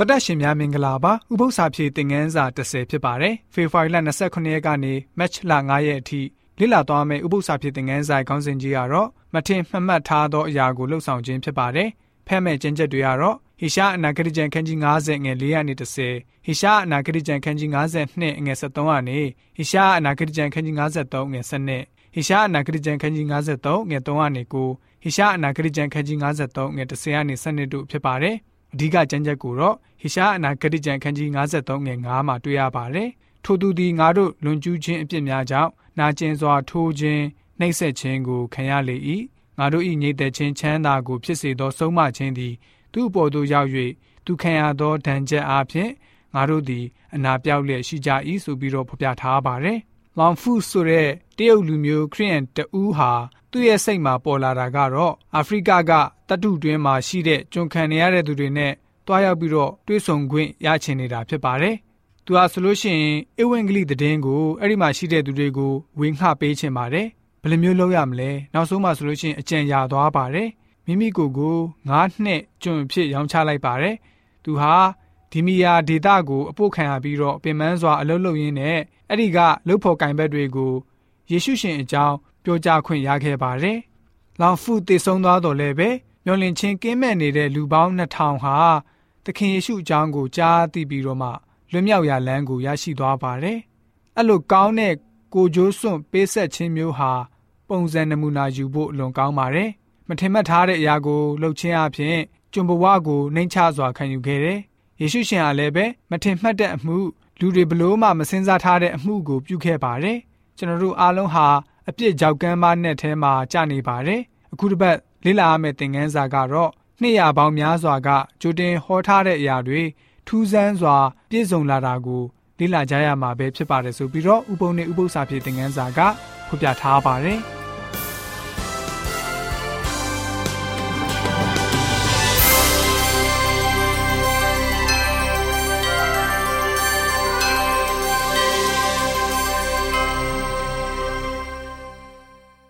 တော်တက်ရှင်များမင်္ဂလာပါဥပု္ပ္ပစာဖြည့်သင်ခန်းစာ30ဖြစ်ပါတယ်ဖေဖော်ဝါရီလ29ရက်ကနေမတ်လ9ရက်အထိလေ့လာသွားမယ့်ဥပု္ပ္ပစာဖြည့်သင်ခန်းစာခေါင်းစဉ်ကြီးကတော့မထင်မှတ်မှတ်ထားသောအရာကိုလှုပ်ဆောင်ခြင်းဖြစ်ပါတယ်ဖဲ့မဲ့ကျင့်ချက်တွေကတော့ဟေရှာအနာဂတိကျမ်းခန်းကြီး90ငယ်4ကနေ30ဟေရှာအနာဂတိကျမ်းခန်းကြီး52ငယ်73ကနေဟေရှာအနာဂတိကျမ်းခန်းကြီး53ငယ်7ဟေရှာအနာဂတိကျမ်းခန်းကြီး53ငယ်3ကနေ9ဟေရှာအနာဂတိကျမ်းခန်းကြီး53ငယ်10ကနေ12တို့ဖြစ်ပါတယ် အဓိကကျမ်းချက်ကိုတော့ဟေရှာအနာဂတိကျမ်းခန်းကြီး53ငယ်9မှာတွေ့ရပါတယ်ထိုသူသည်ငါတို့လွန်ကျူးခြင်းအပြစ်များကြောင့်နာကျင်စွာထိုးခြင်းနှိပ်စက်ခြင်းကိုခံရလေ၏ငါတို့၏ညိတ်သက်ခြင်းချမ်းသာကိုဖြစ်စေသောဆုံးမခြင်းသည်သူ့အပေါ်သို့ရောက်၍သူခံရသောဒဏ်ချက်အားဖြင့်ငါတို့သည်အနာပြောက်လျက်ရှိကြ၏ဆိုပြီးတော့ဖော်ပြထားပါတယ်။လောင်ဖုဆိုတဲ့တရုတ်လူမျိုးခရီးယန်တဦးဟာ သူ့ရဲ့စိတ်မှာပေါ်လာတာကတော့အာဖရိကကတတုတွင်းမှာရှိတဲ့ကျွန်ခံနေရတဲ့သူတွေနဲ့တွားရောက်ပြီးတော့တွေးဆုံခွင့်ရချင်နေတာဖြစ်ပါတယ်။သူဟာဆိုလို့ရှိရင်အဝံဂလိသတင်းကိုအဲ့ဒီမှာရှိတဲ့သူတွေကိုဝင်ခပေးချင်ပါတယ်။ဘယ်လိုမျိုးလုပ်ရမလဲ။နောက်ဆုံးမှဆိုလို့ရှိရင်အကြံရသွားပါတယ်။မိမိကိုယ်ကိုငါးနှစ်ကျွန်ဖြစ်ရောင်းချလိုက်ပါတယ်။သူဟာဒီမီယာဒေတာကိုအပုတ်ခံရပြီးတော့ပင်ပန်းစွာအလုပ်လုပ်ရင်းနဲ့အဲ့ဒီကလှုပ်ဖို့ကင်ဘက်တွေကိုယေရှုရှင်အကြောင်း ပြောကြားခွင့်ရခဲ့ပါတယ်။လောင်ဖုတည်ဆုံးသွားတော်လဲပဲမျောလင့်ချင်းကင်းမဲ့နေတဲ့လူပေါင်း2000ဟာသခင်ယေရှုအကြောင်းကိုကြားသိပြီးတော့မှလွတ်မြောက်ရာလမ်းကိုရရှိသွားပါတယ်။အဲ့လိုကောင်းတဲ့ကိုကြိုးစွန့်ပေးဆက်ခြင်းမျိုးဟာပုံစံနမူနာယူဖို့အလွန်ကောင်းပါတယ်။မထင်မှတ်ထားတဲ့အရာကိုလှုပ်ခြင်းအပြင်ကျွန်ဘဝကိုနှိမ်ချစွာခံယူခဲ့တယ်။ယေရှုရှင်ဟာလည်းပဲမထင်မှတ်တဲ့အမှုလူတွေဘလို့မှမစင်စားထားတဲ့အမှုကိုပြုခဲ့ပါတယ်။ကျွန်တော်တို့အားလုံးဟာအပြစ်ကြောက်ကမ်းမနဲ့ထဲမှာကြာနေပါတယ်။အခုတစ်ပတ်လေ့လာရမယ့်သင်ခန်းစာကတော့နှစ်ရပေါင်းများစွာကကြိုတင်ဟောထားတဲ့အရာတွေထူးဆန်းစွာပြည့်စုံလာတာကိုလေ့လာကြရမှာပဲဖြစ်ပါတယ်ဆိုပြီးတော့ဥပုံနဲ့ဥပု္ပ္ပစာဖြစ်သင်ခန်းစာကဖော်ပြထားပါတယ်။